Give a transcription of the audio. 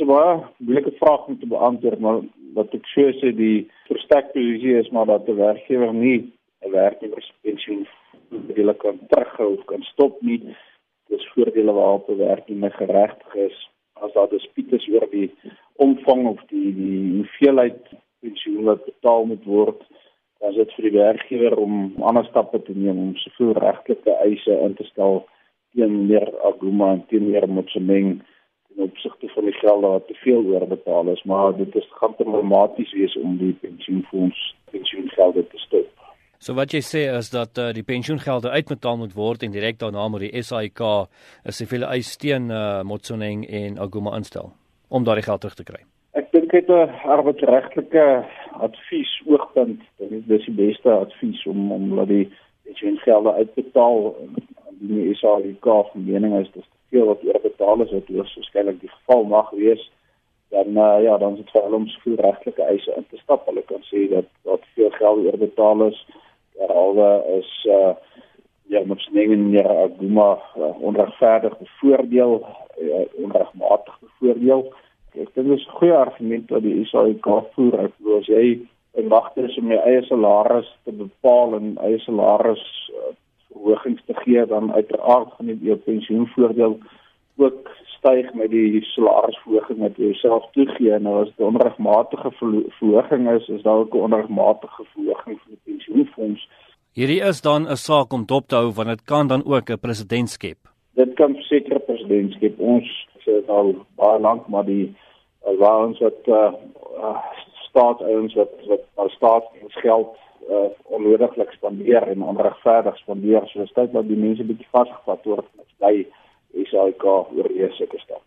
'n baie moeilike vraag om te beantwoord, maar wat ek sê so die verstek posisie is maar dat 'n werkgewer nie 'n werknemer se pensioen voordele kan terughou of kan stop nie. Dis voordele waarop 'n werknemer geregtig is as daar dispute is oor die omvang of die die hoeveelheid pensioen wat betaal moet word. Is dit vir die werkgewer om ander stappe te neem om soveel regtelike eise in te stel teen meer Aguma en teen meer Motsemeng in opsigte van die geld wat te veel oorbetaal is, maar dit is gaan dramaties wees om die pensioenfonds pensioengelde te stop. So wat jy sê is dat uh, die pensioengelde uitbetaal moet word en direk daarna moet die SAIK 'n siviele eis teen uh, Motsoneng en Aguma instel om daardie geld terug te kry. Ek dink dit 'n arbeidsregtelike advies oogpunt, dit is die beste advies om om laat die pensioengelde uitbetaal die SAIK mening is dis te veel wat oorbetaal is wat waarskynlik die geval mag wees. Dan uh, ja dan is dit vir hulle om soveel regtelike eise in te stap. Hulle kan sê dat wat veel geld oorbetaal is. Derhalwe is uh, ja met snengen ja Aguma uh, onregverdig bevoordeel uh, onregmatig bevoordeel. Ek dink dis 'n goeie argument wat die SAIK voer. Ek glo as jy in wagte is om jou eie salaris te bepaal en eie salaris uh, verhogings te gee dan uiteraard gaan die jou pensioenvoordeel ook styg met die salarisverhoging wat jy self toegee en nou as dit 'n onregmatige verhoging is is daar ook 'n onregmatige verhoging vir die pensioenfonds. Hierdie is dan 'n saak om dop te hou want dit kan dan ook 'n president skep. Dit kan seker president skep. Ons sê al baie lank maar die waans wat uh, uh staatsouens wat wat al staatsgeld uh, onnodiglik spandeer en onregverdig spandeer. So dit is tyd dat die mense bietjie vasgevat word met by SAIK oor hierdie sulke stappe.